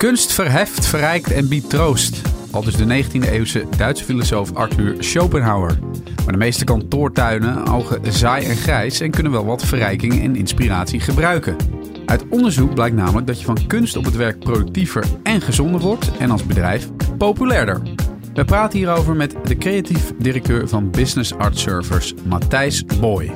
Kunst verheft, verrijkt en biedt troost. Al dus de 19e-eeuwse Duitse filosoof Arthur Schopenhauer. Maar de meeste kantoortuinen ogen saai en grijs en kunnen wel wat verrijking en inspiratie gebruiken. Uit onderzoek blijkt namelijk dat je van kunst op het werk productiever en gezonder wordt en als bedrijf populairder. We praten hierover met de creatief directeur van Business Art Servers, Matthijs Boy.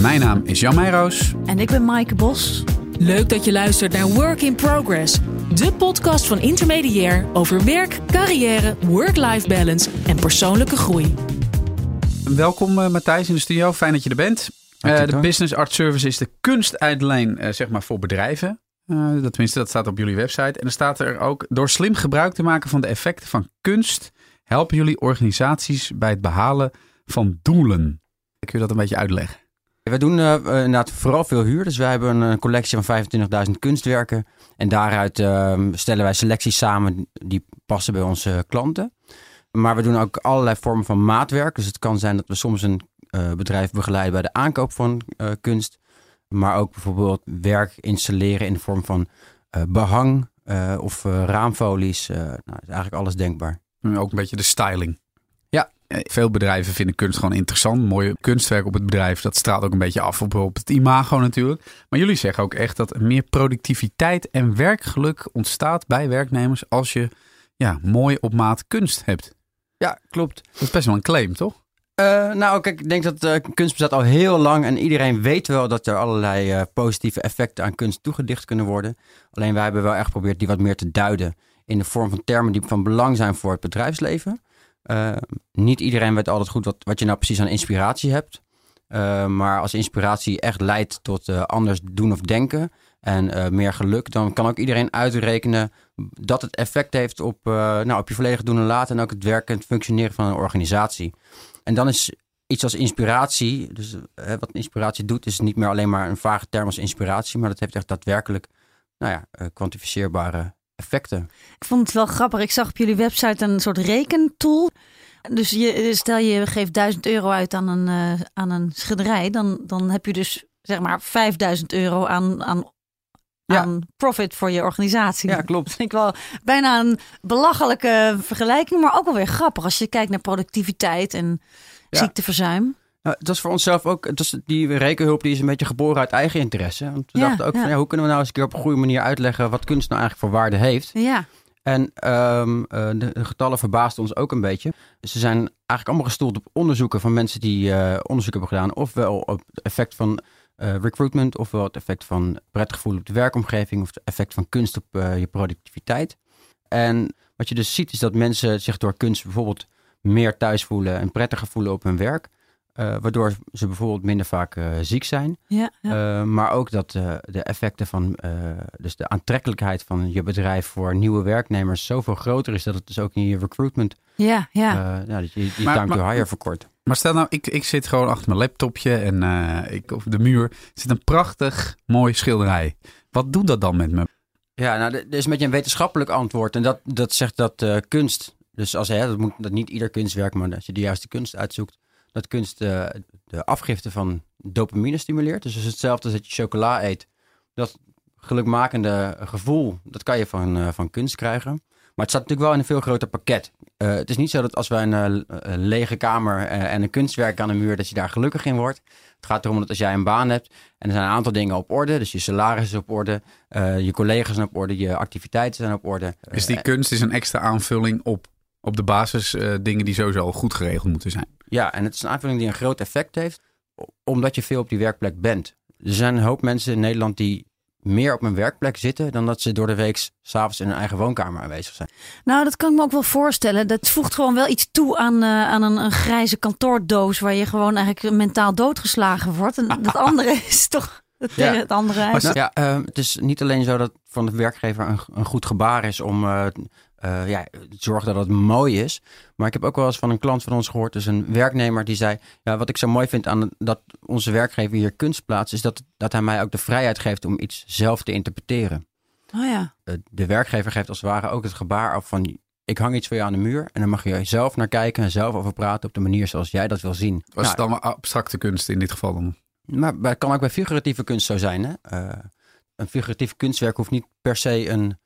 Mijn naam is Jan Meijroos. En ik ben Maaike Bos. Leuk dat je luistert naar Work in Progress, de podcast van Intermediair over werk, carrière, work-life balance en persoonlijke groei. Welkom uh, Matthijs in de studio, fijn dat je er bent. Uh, de. Business Art Service is de kunstuitlijn uh, zeg maar voor bedrijven. Uh, dat, tenminste, dat staat op jullie website. En dan staat er ook, door slim gebruik te maken van de effecten van kunst, helpen jullie organisaties bij het behalen van doelen. Kun je dat een beetje uitleggen? We doen uh, inderdaad vooral veel huur. Dus wij hebben een collectie van 25.000 kunstwerken. En daaruit uh, stellen wij selecties samen die passen bij onze klanten. Maar we doen ook allerlei vormen van maatwerk. Dus het kan zijn dat we soms een uh, bedrijf begeleiden bij de aankoop van uh, kunst. Maar ook bijvoorbeeld werk installeren in de vorm van behang of raamfolies. nou, is eigenlijk alles denkbaar. Ook een beetje de styling. Ja. Veel bedrijven vinden kunst gewoon interessant. Mooie kunstwerk op het bedrijf, dat straalt ook een beetje af op, op het imago natuurlijk. Maar jullie zeggen ook echt dat meer productiviteit en werkgeluk ontstaat bij werknemers als je ja, mooi op maat kunst hebt. Ja, klopt. Dat is best wel een claim, toch? Uh, nou, kijk, ik denk dat uh, kunst bestaat al heel lang en iedereen weet wel dat er allerlei uh, positieve effecten aan kunst toegedicht kunnen worden. Alleen wij hebben wel echt geprobeerd die wat meer te duiden in de vorm van termen die van belang zijn voor het bedrijfsleven. Niet iedereen weet altijd goed wat, wat je nou precies aan inspiratie hebt. maar als inspiratie echt leidt tot anders doen of denken en meer geluk, dan kan ook iedereen uitrekenen dat het effect heeft op, nou, op je volledige doen en laten en ook het werken en het functioneren van een organisatie. En dan is iets als inspiratie, dus wat inspiratie doet, is niet meer alleen maar een vage term als inspiratie, maar dat heeft echt daadwerkelijk, nou ja, kwantificeerbare effecten. Ik vond het wel grappig. Ik zag op jullie website een soort rekentool. Dus je, stel je geeft 1000 euro uit aan een, uh, aan een schilderij, dan, dan heb je dus zeg maar 5000 euro aan, aan ja. aan profit voor je organisatie. Ja, klopt. Dat vind ik wel bijna een belachelijke vergelijking, maar ook wel weer grappig als je kijkt naar productiviteit en ja. ziekteverzuim. Nou, dat is voor onszelf ook, dat is die rekenhulp die is een beetje geboren uit eigen interesse. Want we ja, dachten ook van ja, hoe kunnen we nou eens een keer op een goede manier uitleggen wat kunst nou eigenlijk voor waarde heeft. Ja. En um, de, de, getallen verbaasden ons ook een beetje. Ze zijn eigenlijk allemaal gestoeld op onderzoeken van mensen die uh, onderzoek hebben gedaan. Ofwel op het effect van uh, recruitment, ofwel het effect van prettig gevoel op de werkomgeving, of het effect van kunst op uh, je productiviteit. En wat je dus ziet is dat mensen zich door kunst bijvoorbeeld meer thuis voelen en prettiger voelen op hun werk. Uh, waardoor ze bijvoorbeeld minder vaak ziek zijn. Ja, ja. maar ook dat de effecten van, dus de aantrekkelijkheid van je bedrijf voor nieuwe werknemers zoveel groter is dat het dus ook in je recruitment, ja, ja. ja dat je die time to hire verkort. Maar stel nou, ik, ik zit gewoon achter mijn laptopje en uh, ik, op de muur zit een prachtig mooi schilderij. Wat doet dat dan met me? Ja, nou, er is een beetje een wetenschappelijk antwoord. En dat, dat zegt dat uh, kunst, dus als hè, dat moet dat niet ieder kunstwerk, maar als je de juiste kunst uitzoekt, dat kunst uh, de afgifte van dopamine stimuleert. Dus het is hetzelfde als dat je chocola eet. Dat gelukmakende gevoel, dat kan je van, uh, van kunst krijgen. Maar het staat natuurlijk wel in een veel groter pakket. Uh, het is niet zo dat als wij een, uh, lege kamer en een kunstwerk aan de muur, dat je daar gelukkig in wordt. Het gaat erom dat als jij een baan hebt en er zijn een aantal dingen op orde, dus je salaris is op orde, je collega's zijn op orde, je activiteiten zijn op orde. Dus die kunst is een extra aanvulling op, op de basis dingen die sowieso al goed geregeld moeten zijn. Ja, en het is een aanvulling die een groot effect heeft, omdat je veel op die werkplek bent. Er zijn een hoop mensen in Nederland die meer op mijn werkplek zitten dan dat ze door de week s'avonds in hun eigen woonkamer aanwezig zijn. Nou, dat kan ik me ook wel voorstellen. Dat voegt gewoon wel iets toe aan, uh, aan een, een, grijze kantoordoos waar je gewoon eigenlijk mentaal doodgeslagen wordt. En dat andere is toch het, ja. het andere. Nou, ja, uh, het is niet alleen zo dat van de werkgever een, een goed gebaar is om uh, uh, ja, zorgen dat het mooi is. Maar ik heb ook wel eens van een klant van ons gehoord, dus een werknemer die zei: ja, Wat ik zo mooi vind aan dat onze werkgever hier kunst plaatst, is dat, dat hij mij ook de vrijheid geeft om iets zelf te interpreteren. Oh ja. De werkgever geeft als het ware ook het gebaar af van: Ik hang iets voor je aan de muur en dan mag je zelf naar kijken en zelf over praten op de manier zoals jij dat wil zien. Was het dan maar abstracte kunst in dit geval dan? Maar het kan ook bij figuratieve kunst zo zijn. Hè? Uh, een figuratief kunstwerk hoeft niet per se een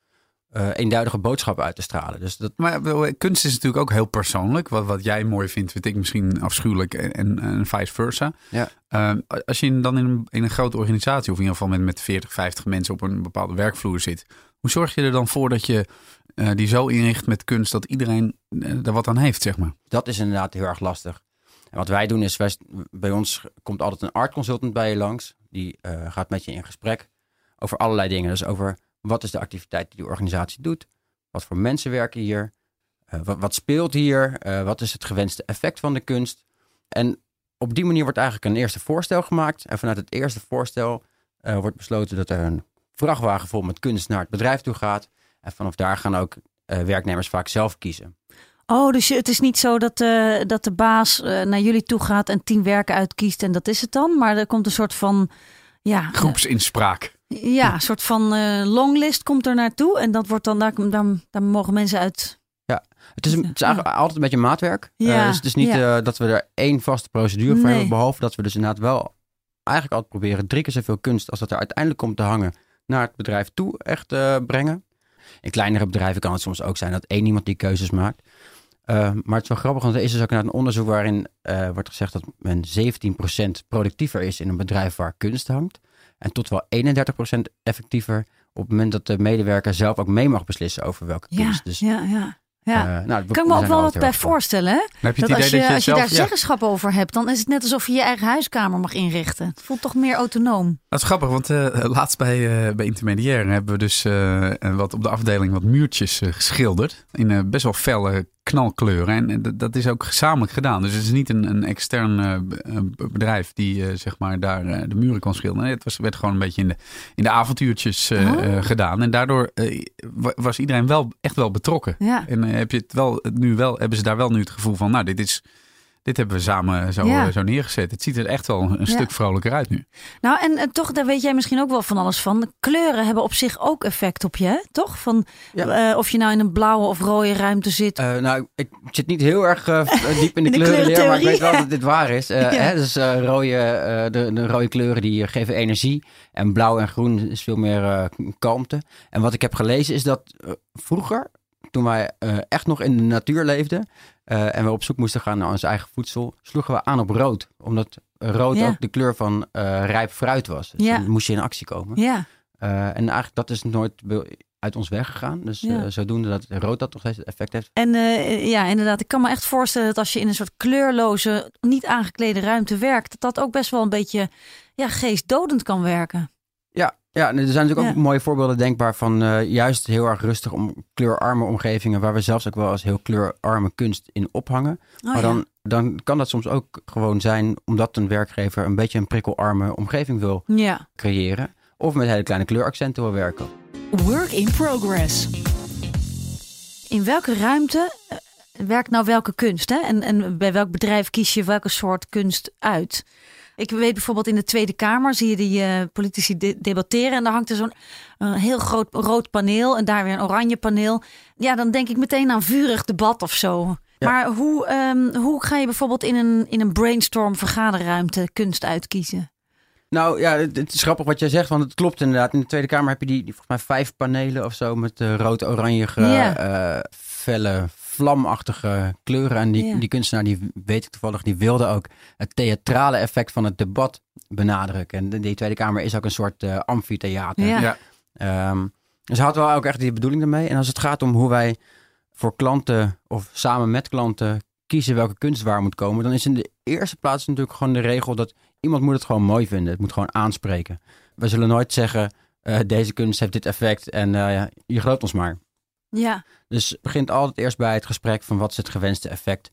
eh, eenduidige boodschap uit te stralen. Dus dat, Maar kunst is natuurlijk ook heel persoonlijk. Wat, wat jij mooi vindt, vind ik misschien afschuwelijk en, en, vice versa. Ja. Ehm, als je dan in een, in een grote organisatie, of in ieder geval met, met 40, 50 mensen op een bepaalde werkvloer zit. Hoe zorg je er dan voor dat je eh, die zo inricht met kunst dat iedereen eh, er wat aan heeft, zeg maar? dat is inderdaad heel erg lastig. En wat wij doen is, wij, bij ons komt altijd een art consultant bij je langs. Die gaat met je in gesprek over allerlei dingen. Dus over wat is de activiteit die de organisatie doet? Wat voor mensen werken hier? Eh, wat, wat speelt hier? Eh, wat is het gewenste effect van de kunst? En op die manier wordt eigenlijk een eerste voorstel gemaakt. En vanuit het eerste voorstel eh, wordt besloten dat er een vrachtwagen vol met kunst naar het bedrijf toe gaat. En vanaf daar gaan ook eh, werknemers vaak zelf kiezen. Oh, dus het is niet zo dat, eh, dat de baas eh, naar jullie toe gaat en tien werken uitkiest en dat is het dan. Maar er komt een soort van, ja, Groepsinspraak. Ja, een soort van eh, longlist komt er naartoe. En dat wordt dan, daar, daar, daar mogen mensen uit. Het is, het is eigenlijk altijd een beetje maatwerk. Ja, Eh, dus het is niet ja. eh, dat we er één vaste procedure voor Nee. hebben. Behalve dat we dus inderdaad wel eigenlijk altijd proberen drie keer zoveel kunst als dat er uiteindelijk komt te hangen naar het bedrijf toe echt brengen. In kleinere bedrijven kan het soms ook zijn dat één iemand die keuzes maakt. Maar het is wel grappig, want er is dus ook een onderzoek waarin wordt gezegd dat men 17% productiever is in een bedrijf waar kunst hangt. En tot wel 31% effectiever op het moment dat de medewerker zelf ook mee mag beslissen over welke Ja, kunst. Dus, ja, ja. ja. eh, nou, kan ik me ook wel wat bij voorstellen. Hè? Dat als je, dat je, als je zelf, daar ja, zeggenschap over hebt, dan is het net alsof je je eigen huiskamer mag inrichten. Het voelt toch meer autonoom. Dat is grappig, want eh, laatst bij, eh bij Intermediair hebben we dus eh, wat op de afdeling wat muurtjes eh, geschilderd. In eh, best wel felle knalkleuren. En eh, dat- is ook gezamenlijk gedaan. Dus het is niet een, een extern eh, eh, bedrijf die zeg maar daar de muren kon schilderen. Het was, werd gewoon een beetje in de, in de avontuurtjes Oh. gedaan. En daardoor wa- was iedereen wel echt wel betrokken. Ja. En heb je het wel, nu wel, hebben ze daar wel nu het gevoel van, nou, dit is... Dit hebben we samen zo, Ja. eh, zo neergezet. Het ziet er echt wel een, een Ja. stuk vrolijker uit nu. Nou, en, en toch, daar weet jij misschien ook wel van alles van. De kleuren hebben op zich ook effect op je, hè? toch? Van, Ja. eh, of je nou in een blauwe of rode ruimte zit. Eh, nou, ik zit niet heel erg eh, diep in de, de kleurenleer, maar ik weet wel dat dit waar is. Eh, Ja. hè, dus eh, rode, eh, de, de rode kleuren die eh, geven energie en blauw en groen is veel meer eh, kalmte. En wat ik heb gelezen is dat eh, vroeger, toen wij eh, echt nog in de natuur leefden eh, en we op zoek moesten gaan naar ons eigen voedsel, sloegen we aan op rood. Omdat rood Ja. ook de kleur van eh, rijp fruit was. Dus Ja. dan moest je in actie komen. Ja, Eh, en eigenlijk dat is nooit uit ons weggegaan. Dus Ja. zodoende dat rood dat nog steeds effect heeft. en ja, inderdaad. Ik kan me echt voorstellen dat als je in een soort kleurloze, niet aangeklede ruimte werkt, dat dat ook best wel een beetje ja, geestdodend kan werken. Ja, ja er zijn natuurlijk ook mooie voorbeelden denkbaar van eh, juist heel erg rustig om kleurarme omgevingen, waar we zelfs ook wel eens heel kleurarme kunst in ophangen. Oh, maar ja. dan, dan kan dat soms ook gewoon zijn omdat een werkgever een beetje een prikkelarme omgeving wil Ja. creëren. Of met hele kleine kleuraccenten wil werken. Work in progress. In welke ruimte eh, werkt nou welke kunst? Hè? En, en bij welk bedrijf kies je welke soort kunst uit? Ik weet bijvoorbeeld in de Tweede Kamer zie je die eh, politici de- debatteren. En daar hangt er zo'n heel groot rood paneel en daar weer een oranje paneel. Ja, dan denk ik meteen aan vurig debat of zo. Ja. Maar hoe, ehm, hoe ga je bijvoorbeeld in een, in een brainstorm vergaderruimte kunst uitkiezen? Nou ja, het, is grappig wat jij zegt, want het klopt inderdaad. In de Tweede Kamer heb je die, die volgens mij vijf panelen of zo met eh, rood-oranje, eh, felle, vlamachtige kleuren. En die, Ja. die kunstenaar, die weet ik toevallig, die wilde ook het theatrale effect van het debat benadrukken. En de- die Tweede Kamer is ook een soort eh, amfitheater. Ja. Ja. Ehm, dus hadden we ook echt die bedoeling ermee. En als het gaat om hoe wij voor klanten of samen met klanten kiezen welke kunst waar moet komen, dan is in de eerste plaats natuurlijk gewoon de regel dat iemand moet het gewoon mooi vinden. Het moet gewoon aanspreken. We zullen nooit zeggen, eh, deze kunst heeft dit effect en eh, ja, je gelooft ons maar. Ja, Dus het begint altijd eerst bij het gesprek van wat is het gewenste effect.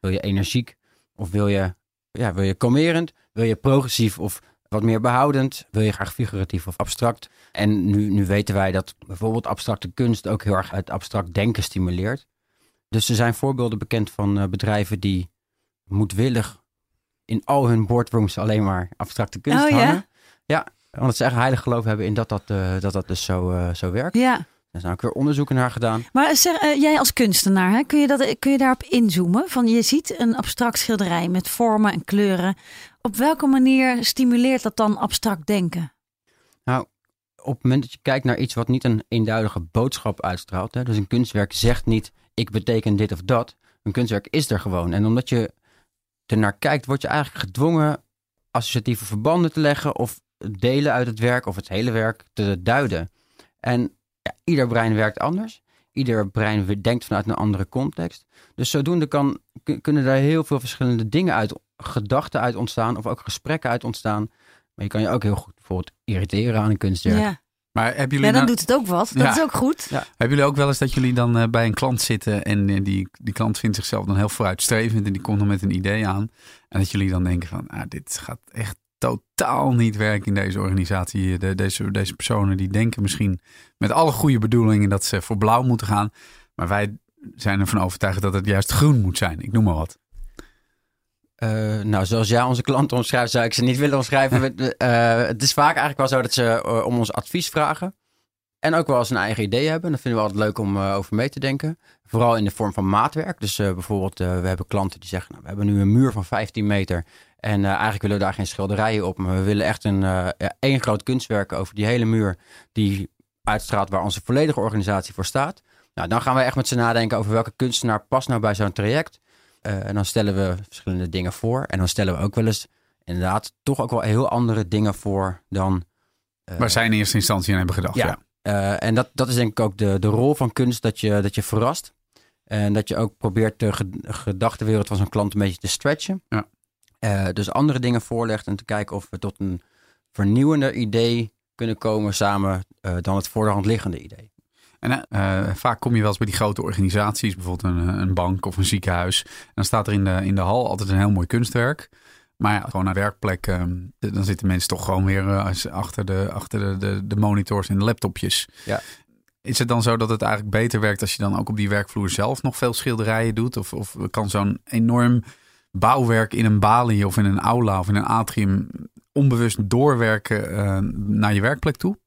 Wil je energiek of wil je, ja, wil je kalmerend? Wil je progressief of wat meer behoudend? Wil je graag figuratief of abstract? En nu, nu weten wij dat bijvoorbeeld abstracte kunst ook heel erg het abstract denken stimuleert. Dus er zijn voorbeelden bekend van eh, bedrijven die moedwillig in al hun boardrooms alleen maar abstracte kunst Oh, ja? hangen. Ja, omdat ze echt heilig geloof hebben in dat dat, eh, dat, dat dus zo, eh, zo werkt. ja. Er zijn ook weer onderzoeken naar gedaan. Maar zeg, eh, jij als kunstenaar, hè, kun, je dat, kun je daarop inzoomen? Van je ziet een abstract schilderij met vormen en kleuren. Op welke manier stimuleert dat dan abstract denken? op het moment dat je kijkt naar iets wat niet een eenduidige boodschap uitstraalt. Hè, dus een kunstwerk zegt niet, ik beteken dit of dat. Een kunstwerk is er gewoon. En omdat je er naar kijkt, word je eigenlijk gedwongen associatieve verbanden te leggen of delen uit het werk of het hele werk te duiden. En ja, ieder brein werkt anders. Ieder brein denkt vanuit een andere context. Dus zodoende kan, kunnen daar heel veel verschillende dingen uit, gedachten uit ontstaan of ook gesprekken uit ontstaan. Maar je kan je ook heel goed bijvoorbeeld irriteren aan een kunstwerk. Ja. Maar hebben jullie Ja, dan nou- doet het ook wat. Dat Ja. is ook goed. Hebben jullie ook wel eens dat jullie dan eh, bij een klant zitten en eh, die, die klant vindt zichzelf dan heel vooruitstrevend en die komt dan met een idee aan. En dat jullie dan denken van, ah, dit gaat echt totaal niet werken in deze organisatie. De, deze, deze personen die denken misschien met alle goede bedoelingen dat ze voor blauw moeten gaan. Maar wij zijn ervan overtuigd dat het juist groen moet zijn. Ik noem maar wat. Eh, nou, zoals jij onze klanten omschrijft, zou ik ze niet willen omschrijven. Eh, het is vaak eigenlijk wel zo dat ze eh, om ons advies vragen. En ook wel eens een eigen idee hebben. Dat vinden we altijd leuk om over mee te denken. Vooral in de vorm van maatwerk. Dus bijvoorbeeld, we hebben klanten die zeggen: nou, We hebben nu een muur van 15 meter. En eh, eigenlijk willen we daar geen schilderijen op. Maar we willen echt een ja, één groot kunstwerk over die hele muur. Die uitstraalt waar onze volledige organisatie voor staat. Nou, dan gaan we echt met ze nadenken over welke kunstenaar past nou bij zo'n traject. Eh, en dan stellen we verschillende dingen voor. En dan stellen we ook wel eens inderdaad toch ook wel heel andere dingen voor dan. Waar zij in eerste instantie aan hebben gedacht. Ja. Ja. en dat, dat is denk ik ook de, de rol van kunst, dat je, dat je verrast. En dat je ook probeert de ge- gedachtenwereld van zo'n klant een beetje te stretchen. Ja. Eh, dus andere dingen voorlegt en te kijken of we tot een vernieuwender idee kunnen komen samen eh, dan het voor de hand liggende idee. En eh, vaak kom je wel eens bij die grote organisaties, bijvoorbeeld een, een bank of een ziekenhuis. En dan staat er in de, in de hal altijd een heel mooi kunstwerk. Maar ja, gewoon naar werkplek, eh, dan zitten mensen toch gewoon weer achter, de, achter de, de, de monitors en de laptopjes. Ja. Is het dan zo dat het eigenlijk beter werkt als je dan ook op die werkvloer zelf nog veel schilderijen doet? Of, of kan zo'n enorm bouwwerk in een balie of in een aula of in een atrium onbewust doorwerken eh, naar je werkplek toe?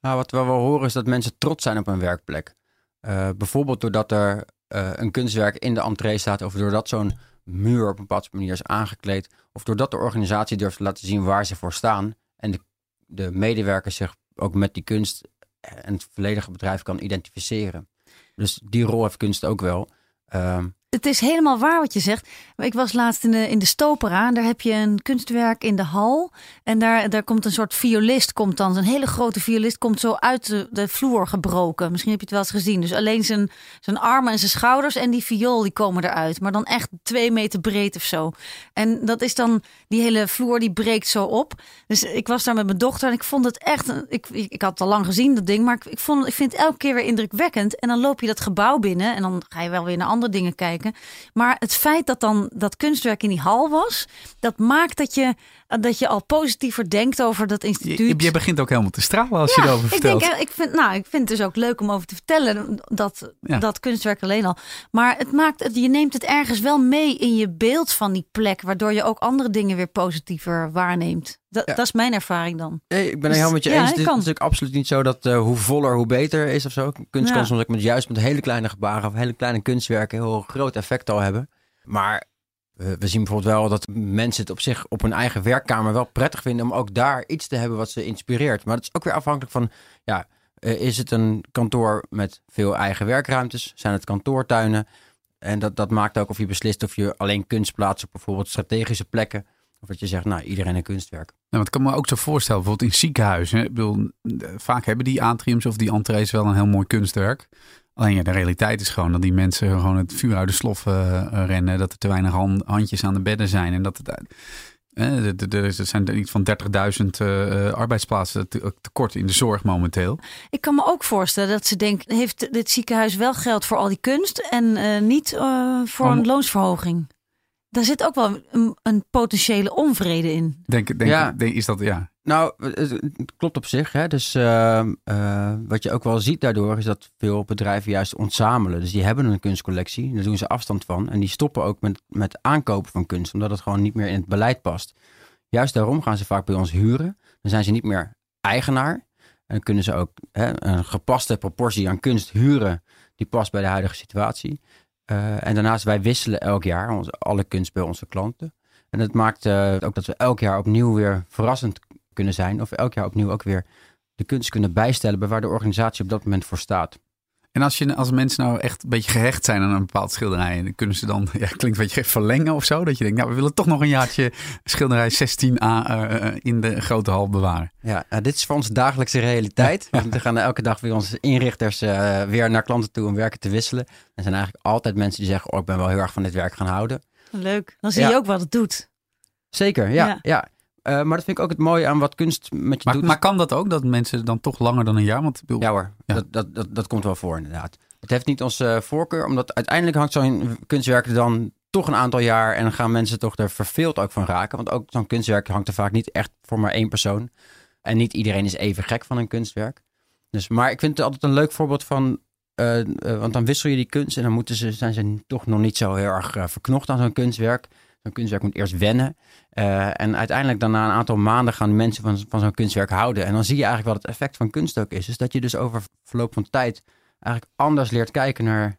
Nou, wat we wel horen is dat mensen trots zijn op hun werkplek. Eh, bijvoorbeeld doordat er eh, een kunstwerk in de entree staat, of doordat zo'n muur op een bepaalde manier is aangekleed, of doordat de organisatie durft te laten zien waar ze voor staan en de, de medewerkers zich ook met die kunst en het volledige bedrijf kan identificeren. Dus die rol heeft kunst ook wel. Ehm, Het is helemaal waar wat je zegt. Ik was laatst in de, in de Stopera. Daar heb je een kunstwerk in de hal. En daar, daar komt een soort violist. Komt dan, een hele grote violist komt zo uit de, vloer gebroken. Misschien heb je het wel eens gezien. Dus alleen zijn, zijn armen en zijn schouders en die viool die komen eruit. Maar dan echt twee meter breed of zo. En dat is dan, die hele vloer die breekt zo op. Dus ik was daar met mijn dochter en ik vond het echt, ik, ik, had het al lang gezien dat ding. Maar ik, ik, vond, ik vind het elke keer weer indrukwekkend. En dan loop je dat gebouw binnen en dan ga je wel weer naar andere dingen kijken. Maar het feit dat dan dat kunstwerk in die hal was, dat maakt dat je, dat je al positiever denkt over dat instituut. Je, je begint ook helemaal te stralen als je erover ik vertelt. denk, eh, ik vind, nou, ik vind het dus ook leuk om over te vertellen dat, Ja. dat kunstwerk alleen al. Maar het maakt, je neemt het ergens wel mee in je beeld van die plek, waardoor je ook andere dingen weer positiever waarneemt. Dat, Ja. dat is mijn ervaring dan. Nee, ik ben Dus, het helemaal met je ja, eens. Het is kan. natuurlijk absoluut niet zo dat eh, hoe voller, hoe beter is of zo. Kunst Ja. kan soms ook met, juist met hele kleine gebaren of hele kleine kunstwerken heel groot effect al hebben. Maar we, we zien bijvoorbeeld wel dat mensen het op zich op hun eigen werkkamer wel prettig vinden om ook daar iets te hebben wat ze inspireert. Maar dat is ook weer afhankelijk van, ja, eh, is het een kantoor met veel eigen werkruimtes? Zijn het kantoortuinen? En dat, dat maakt ook of je beslist of je alleen kunst plaatst op bijvoorbeeld strategische plekken. Of dat je zegt, nou, iedereen een kunstwerk. Nou, want ik kan me ook zo voorstellen, bijvoorbeeld in ziekenhuizen. Ik bedoel, vaak hebben die atriums of die entrees wel een heel mooi kunstwerk. Alleen ja, de realiteit is gewoon dat die mensen gewoon het vuur uit de slof eh, eh, rennen. Dat er te weinig han- handjes aan de bedden zijn. En dat het, eh, er- zijn iets van 30.000 eh, eh, arbeidsplaatsen te- tekort in de zorg momenteel. Ik kan me ook voorstellen dat ze denkt, heeft dit ziekenhuis wel geld voor al die kunst en eh, niet eh, voor Om- een loonsverhoging? Daar zit ook wel een, een potentiële onvrede in. Denk, denk, Ja. denk- is dat, ja. Nou, het, het klopt op zich. Hè? Dus ehm, eh, wat je ook wel ziet daardoor is dat veel bedrijven juist ontzamelen. Dus die hebben een kunstcollectie, daar doen ze afstand van. En die stoppen ook met, met aankopen van kunst, omdat het gewoon niet meer in het beleid past. Juist daarom gaan ze vaak bij ons huren. Dan zijn ze niet meer eigenaar. En kunnen ze ook hè, een gepaste proportie aan kunst huren die past bij de huidige situatie. Eh, en daarnaast, wij wisselen elk jaar onze, alle kunst bij onze klanten. En dat maakt eh, ook dat we elk jaar opnieuw weer verrassend kunnen zijn. Of elk jaar opnieuw ook weer de kunst kunnen bijstellen bij waar de organisatie op dat moment voor staat. En als, je, als mensen nou echt een beetje gehecht zijn aan een bepaald schilderij, dan kunnen ze dan, ja, klinkt een beetje verlengen of zo. Dat je denkt, nou, we willen toch nog een jaartje schilderij 16a uh, in de grote hal bewaren. Ja, uh, dit is voor ons dagelijkse realiteit. Ja. We gaan elke dag weer onze inrichters uh, weer naar klanten toe om werken te wisselen. Er zijn eigenlijk altijd mensen die zeggen, oh, ik ben wel heel erg van dit werk gaan houden. Leuk. Dan zie je ook wat het doet. Zeker, ja. ja. ja. Uh, maar dat vind ik ook het mooie aan wat kunst met je maar, doet. Maar kan dat ook, dat mensen dan toch langer dan een jaar? Want, bedoel, ja hoor, ja. Dat, dat, dat, dat komt wel voor inderdaad. Het heeft niet onze uh, voorkeur, omdat uiteindelijk hangt zo'n kunstwerk er dan toch een aantal jaar en dan gaan mensen toch er verveeld ook van raken. Want ook zo'n kunstwerk hangt er vaak niet echt voor maar één persoon. En niet iedereen is even gek van een kunstwerk. Dus, maar ik vind het altijd een leuk voorbeeld van, uh, want dan wissel je die kunst en dan moeten ze, zijn ze toch nog niet zo heel erg verknocht aan zo'n kunstwerk. Zo'n kunstwerk moet eerst wennen. Uh, en uiteindelijk dan na een aantal maanden gaan mensen van, van zo'n kunstwerk houden. En dan zie je eigenlijk wat het effect van kunst ook is. Is dat je dus over verloop van tijd eigenlijk anders leert kijken naar,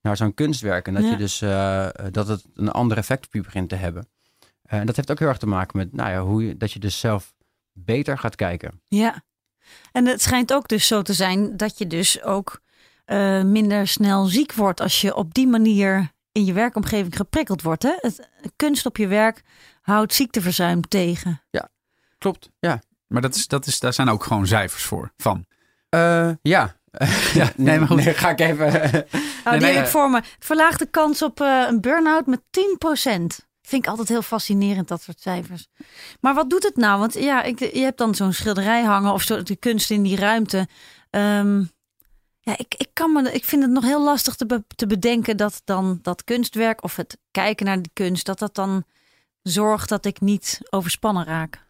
naar zo'n kunstwerk. En dat, Ja. je dus, uh, dat het een ander effect op je begint te hebben. Uh, en dat heeft ook heel erg te maken met nou ja, hoe je, dat je dus zelf beter gaat kijken. Ja. En het schijnt ook dus zo te zijn dat je dus ook minder snel ziek wordt als je op die manier in je werkomgeving geprikkeld wordt. Hè? Het, kunst op je werk houdt ziekteverzuim tegen. Ja, klopt. Ja. Maar dat is, dat is, daar zijn ook gewoon cijfers voor van. Uh, ja. ja, nee, maar goed. Nee, ga ik even. Oh, die nee, heb ik voor me. Het verlaagt de kans op uh, een burn-out met 10%. Vind ik altijd heel fascinerend, dat soort cijfers. Maar wat doet het nou? Want ja, ik, je hebt dan zo'n schilderij hangen of zo, de kunst in die ruimte. Um, ja, ik, ik, kan me, ik vind het nog heel lastig te, te bedenken dat dan dat kunstwerk of het kijken naar die kunst, dat dat dan zorgt dat ik niet overspannen raak.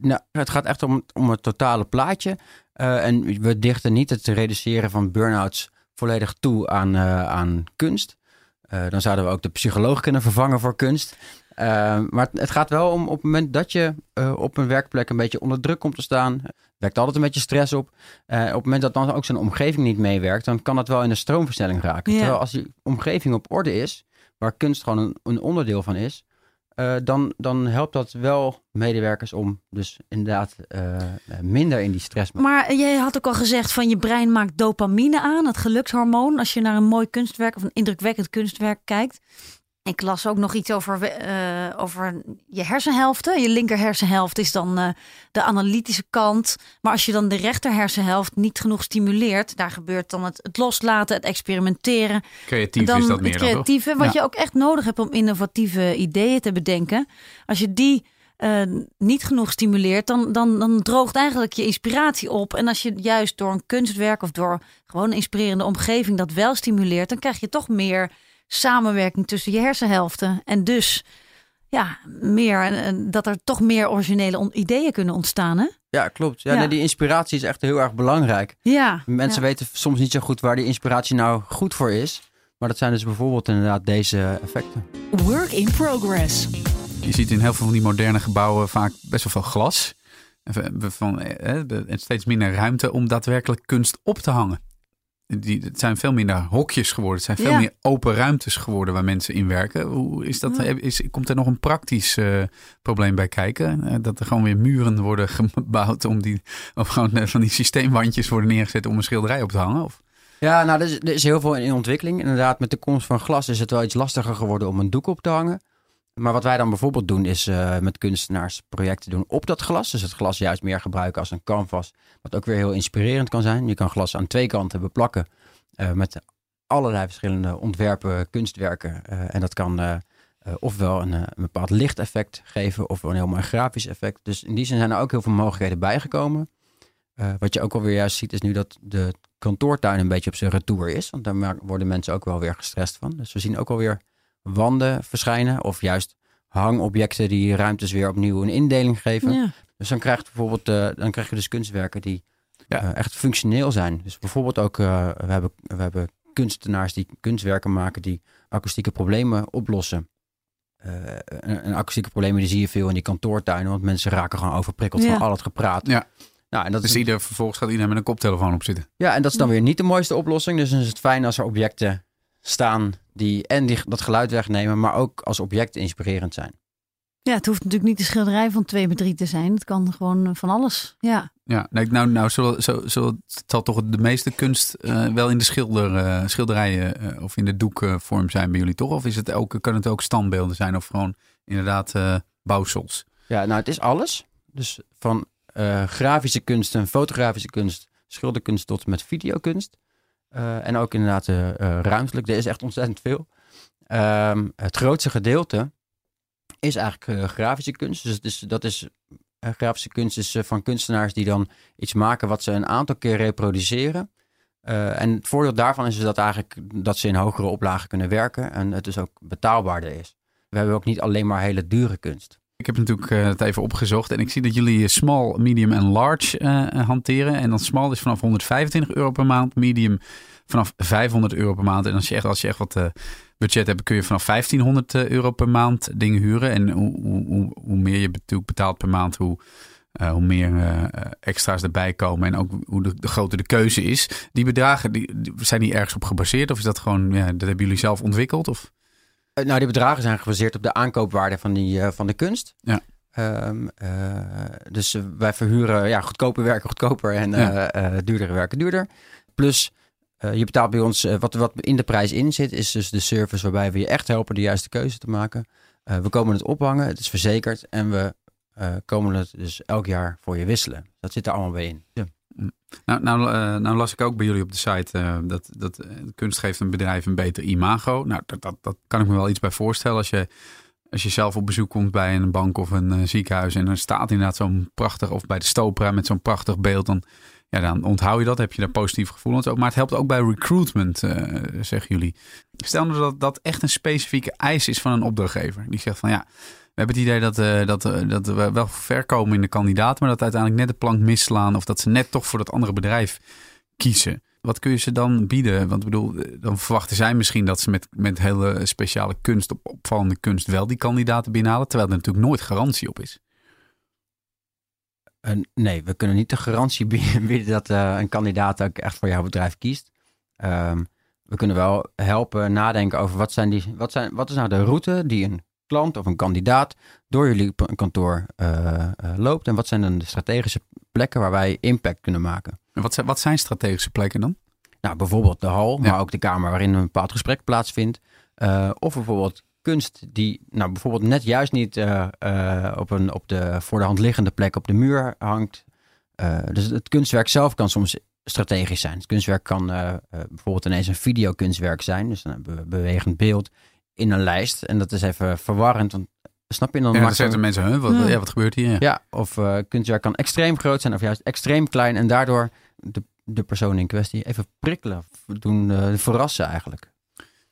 Nou, het gaat echt om, om het totale plaatje. Uh, en we dichten niet het reduceren van burn-outs volledig toe aan, uh, aan kunst. Dan zouden we ook de psycholoog kunnen vervangen voor kunst. Maar het, het, gaat wel om op het moment dat je op een werkplek een beetje onder druk komt te staan. Werkt altijd een beetje stress op. op het moment dat dan ook zijn omgeving niet meewerkt, dan kan dat wel in een stroomversnelling raken. Ja. Terwijl als die omgeving op orde is, waar kunst gewoon een, een onderdeel van is, uh, dan, dan helpt dat wel medewerkers om dus inderdaad uh, minder in die stress. Maar jij had ook al gezegd van je brein maakt dopamine aan, het gelukshormoon, als je naar een mooi kunstwerk of een indrukwekkend kunstwerk kijkt. Ik las ook nog iets over, uh, over je hersenhelften. Je linker hersenhelft is dan uh, de analytische kant. Maar als je dan de rechter hersenhelft niet genoeg stimuleert, daar gebeurt dan het, het loslaten, het experimenteren. Creatief dan is dat meer het creatieve, dan, wat ja. je ook echt nodig hebt om innovatieve ideeën te bedenken. Als je die uh, niet genoeg stimuleert, dan, dan, dan droogt eigenlijk je inspiratie op. En als je juist door een kunstwerk of door gewoon een inspirerende omgeving dat wel stimuleert, dan krijg je toch meer samenwerking tussen je hersenhelften. En dus ja, meer, en dat er toch meer originele ideeën kunnen ontstaan. Hè? Ja, klopt. Ja, Ja. Nee, die inspiratie is echt heel erg belangrijk. Ja, Mensen ja. weten soms niet zo goed waar die inspiratie nou goed voor is. Maar dat zijn dus bijvoorbeeld inderdaad deze effecten. Work in progress. Je ziet in heel veel van die moderne gebouwen vaak best wel veel glas. En van, eh, en steeds minder ruimte om daadwerkelijk kunst op te hangen. Die, het zijn veel minder hokjes geworden. Het zijn veel Ja. meer open ruimtes geworden waar mensen in werken. Hoe is dat? Ja. Is, komt er nog een praktisch eh, probleem bij kijken? Eh, dat er gewoon weer muren worden gebouwd om die, of gewoon eh, van die systeemwandjes worden neergezet om een schilderij op te hangen? Of? Ja, nou, er is, er is heel veel in ontwikkeling. Inderdaad, met de komst van glas is het wel iets lastiger geworden om een doek op te hangen. Maar wat wij dan bijvoorbeeld doen, is uh, met kunstenaars projecten doen op dat glas. Dus het glas juist meer gebruiken als een canvas. Wat ook weer heel inspirerend kan zijn. Je kan glas aan twee kanten beplakken uh, met allerlei verschillende ontwerpen, kunstwerken. Uh, en dat kan ofwel een, een, bepaald lichteffect geven of een heel mooi grafisch effect. Dus in die zin zijn er ook heel veel mogelijkheden bijgekomen. Wat je ook alweer juist ziet is nu dat de kantoortuin een beetje op zijn retour is. Want daar worden mensen ook wel weer gestrest van. Dus we zien ook alweer wanden verschijnen. Of juist hangobjecten die ruimtes weer opnieuw een indeling geven. Ja. Dus dan krijg, je bijvoorbeeld, uh, dan krijg je dus kunstwerken die ja. uh, echt functioneel zijn. Dus bijvoorbeeld ook, uh, we, hebben, we hebben kunstenaars die kunstwerken maken die akoestieke problemen oplossen. en, en akoestieke problemen die zie je veel in die kantoortuinen. Want mensen raken gewoon overprikkeld Ja. van al het gepraat. Ja. Nou, en dat Dus is, ieder, vervolgens gaat iedereen met een koptelefoon op zitten. ja, en dat is dan weer niet de mooiste oplossing. Dus dan is het fijn als er objecten staan die en die, dat geluid wegnemen, maar ook als objecten inspirerend zijn. Ja, het hoeft natuurlijk niet de schilderij van 2 bij 3 te zijn. Het kan gewoon eh, van alles. Ja. Ja, nee, nou, nou zo, zo, zo zal toch de meeste kunst uh, wel in de schilder, uh, schilderijen uh, of in de doekvorm zijn bij jullie, toch? Of is het ook, kan het ook standbeelden zijn of gewoon inderdaad bouwsels? Ja, nou het is alles. Dus van grafische kunst en fotografische kunst, schilderkunst tot met videokunst. En ook inderdaad ruimtelijk. Er is echt ontzettend veel. Um, het grootste gedeelte is eigenlijk grafische kunst. Dus, dat is uh, grafische kunst is uh, van kunstenaars die dan iets maken wat ze een aantal keer reproduceren. Uh, en het voordeel daarvan is dus dat eigenlijk dat ze in hogere oplagen kunnen werken en het dus ook betaalbaarder is. We hebben ook niet alleen maar hele dure kunst. Ik heb natuurlijk het even opgezocht en ik zie dat jullie small, medium en large hanteren. En dan small is vanaf 125 euro per maand, medium vanaf 500 euro per maand. En als je echt, als je echt wat budget hebt, kun je vanaf 1500 eh, euro per maand dingen huren. En hoe, hoe, hoe meer je betaalt per maand, hoe, hoe meer extra's erbij komen. En ook hoe de, de, groter de keuze is. Die bedragen, zijn die ergens op gebaseerd? Of is dat gewoon, ja, dat hebben jullie zelf ontwikkeld? Of? Nou, die bedragen zijn gebaseerd op de aankoopwaarde van, die, van de kunst. Ja. Um, dus wij verhuren ja, goedkoper werken goedkoper en ja. duurdere werken duurder. Plus je betaalt bij ons, wat, wat in de prijs in zit, is dus de service waarbij we je echt helpen de juiste keuze te maken. We komen het ophangen, het is verzekerd en we komen het dus elk jaar voor je wisselen. Dat zit er allemaal bij in. Ja. Nou, nou, nou, las ik ook bij jullie op de site dat, dat kunst geeft een bedrijf een beter imago. Nou, dat, dat, dat kan ik me wel iets bij voorstellen. Als je, als je zelf op bezoek komt bij een bank of een ziekenhuis en er staat inderdaad zo'n prachtig, of bij de Stopera met zo'n prachtig beeld, dan ja, dan onthoud je dat, heb je daar positieve gevoelens over. Maar het helpt ook bij recruitment, zeggen jullie. Stel nou dat dat echt een specifieke eis is van een opdrachtgever. Die zegt van ja, hebben het idee dat, uh, dat, uh, dat we wel ver komen in de kandidaat, maar dat uiteindelijk net de plank misslaan of dat ze net toch voor dat andere bedrijf kiezen. Wat kun je ze dan bieden? Want ik bedoel, dan verwachten zij misschien dat ze met, met hele speciale kunst, op opvallende kunst, wel die kandidaten binnenhalen, terwijl er natuurlijk nooit garantie op is. Nee, we kunnen niet de garantie bieden dat een kandidaat ook echt voor jouw bedrijf kiest. Um, we kunnen wel helpen nadenken over wat, zijn die, wat, zijn, wat is nou de route die een klant of een kandidaat door jullie kantoor uh, loopt. En wat zijn dan de strategische plekken waar wij impact kunnen maken. En wat zijn, wat zijn strategische plekken dan? Nou, bijvoorbeeld de hal, maar ook de kamer waarin een bepaald gesprek plaatsvindt. of bijvoorbeeld kunst die nou, bijvoorbeeld net juist niet uh, uh, op, een, op de voor de hand liggende plek op de muur hangt. Dus het kunstwerk zelf kan soms strategisch zijn. Het kunstwerk kan bijvoorbeeld ineens een videokunstwerk zijn. Dus een bewegend beeld in een lijst. En dat is even verwarrend, want snap je? Dan ja, dan zetten mensen, huh, wat, ja. wat gebeurt hier? Ja, of kunstwerk kan extreem groot zijn of juist extreem klein. En daardoor de, de persoon in kwestie even prikkelen, doen verrassen eigenlijk.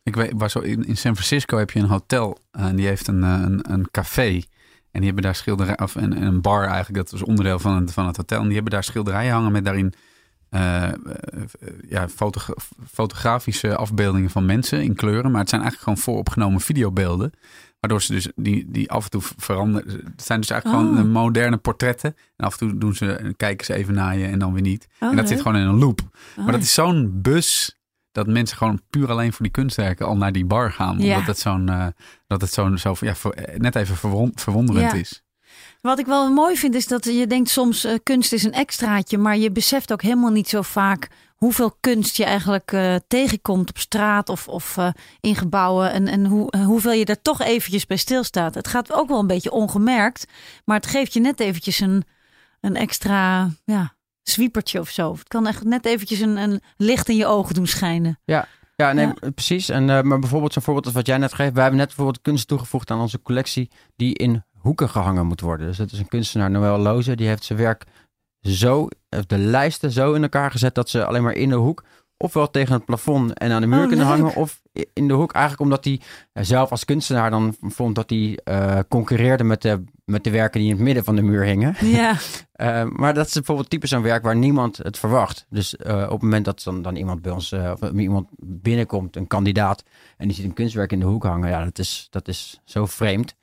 Ik weet, waar zo in, in San Francisco heb je een hotel en die heeft een, eh, een, een café. En die hebben daar schilderijen, of een, een bar eigenlijk, dat was onderdeel van het, van het hotel. En die hebben daar schilderijen hangen met daarin uh, ja, foto, fotografische afbeeldingen van mensen in kleuren. Maar het zijn eigenlijk gewoon vooropgenomen videobeelden. Waardoor ze dus die, die af en toe veranderen. Het zijn dus eigenlijk oh. gewoon moderne portretten. En af en toe doen ze, kijken ze even naar je en dan weer niet. Oh, en dat zit gewoon in een loop. Oh. Maar dat is zo'n bus dat mensen gewoon puur alleen voor die kunstwerken al naar die bar gaan. Ja. Omdat het zo'n, uh, dat het zo'n zo, ja, voor, eh, net even verwonderend ja. is. Wat ik wel mooi vind is dat je denkt soms uh, kunst is een extraatje, maar je beseft ook helemaal niet zo vaak hoeveel kunst je eigenlijk uh, tegenkomt op straat of, of uh, in gebouwen en, en hoe, hoeveel je er toch eventjes bij stilstaat. Het gaat ook wel een beetje ongemerkt, maar het geeft je net eventjes een, een extra ja, zwiepertje of zo. Het kan echt net eventjes een, een licht in je ogen doen schijnen. Ja, ja, nee, precies. En, uh, maar bijvoorbeeld zo'n voorbeeld als wat jij net geeft. Wij hebben net bijvoorbeeld kunst toegevoegd aan onze collectie die in hoeken gehangen moet worden. Dus dat is een kunstenaar, Noël Loze, die heeft zijn werk zo, de lijsten zo in elkaar gezet dat ze alleen maar in de hoek ofwel tegen het plafond en aan de muur oh, kunnen hangen, of in de hoek. Eigenlijk omdat hij zelf als kunstenaar dan vond dat hij uh, concurreerde met de, met de werken die in het midden van de muur hingen. Ja. uh, maar dat is bijvoorbeeld typisch zo'n werk waar niemand het verwacht. Dus uh, op het moment dat dan, dan iemand bij ons, of iemand binnenkomt, een kandidaat, en die ziet een kunstwerk in de hoek hangen, ja, dat is, dat is zo vreemd.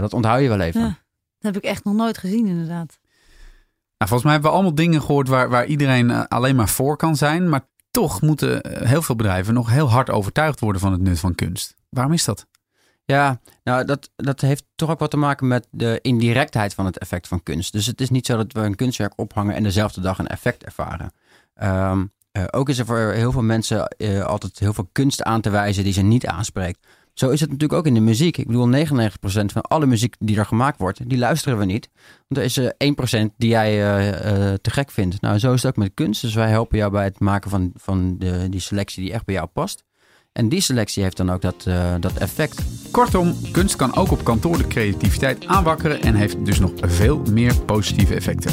Dat onthoud je wel even. Ja, dat heb ik echt nog nooit gezien, inderdaad. Nou, volgens mij hebben we allemaal dingen gehoord waar, waar iedereen alleen maar voor kan zijn. Maar toch moeten heel veel bedrijven nog heel hard overtuigd worden van het nut van kunst. Waarom is dat? Ja, nou dat, dat heeft toch ook wat te maken met de indirectheid van het effect van kunst. Dus het is niet zo dat we een kunstwerk ophangen en dezelfde dag een effect ervaren. Um, ook is er voor heel veel mensen uh, altijd heel veel kunst aan te wijzen die ze niet aanspreekt. Zo is het natuurlijk ook in de muziek. Ik bedoel, 99% van alle muziek die er gemaakt wordt, die luisteren we niet. Want er is uh, 1% die jij uh, te gek vindt. Nou, zo is het ook met kunst. Dus wij helpen jou bij het maken van, van de, die selectie die echt bij jou past. En die selectie heeft dan ook dat, uh, dat effect. Kortom, kunst kan ook op kantoor de creativiteit aanwakkeren en heeft dus nog veel meer positieve effecten.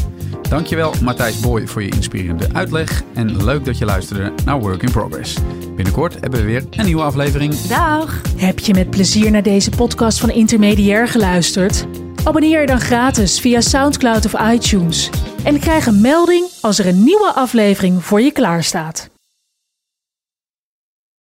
Dankjewel Matthijs Boy voor je inspirerende uitleg en leuk dat je luisterde naar Work in Progress. Binnenkort hebben we weer een nieuwe aflevering. Dag! Heb je met plezier naar deze podcast van Intermediair geluisterd? Abonneer je dan gratis via SoundCloud of iTunes en krijg een melding als er een nieuwe aflevering voor je klaarstaat.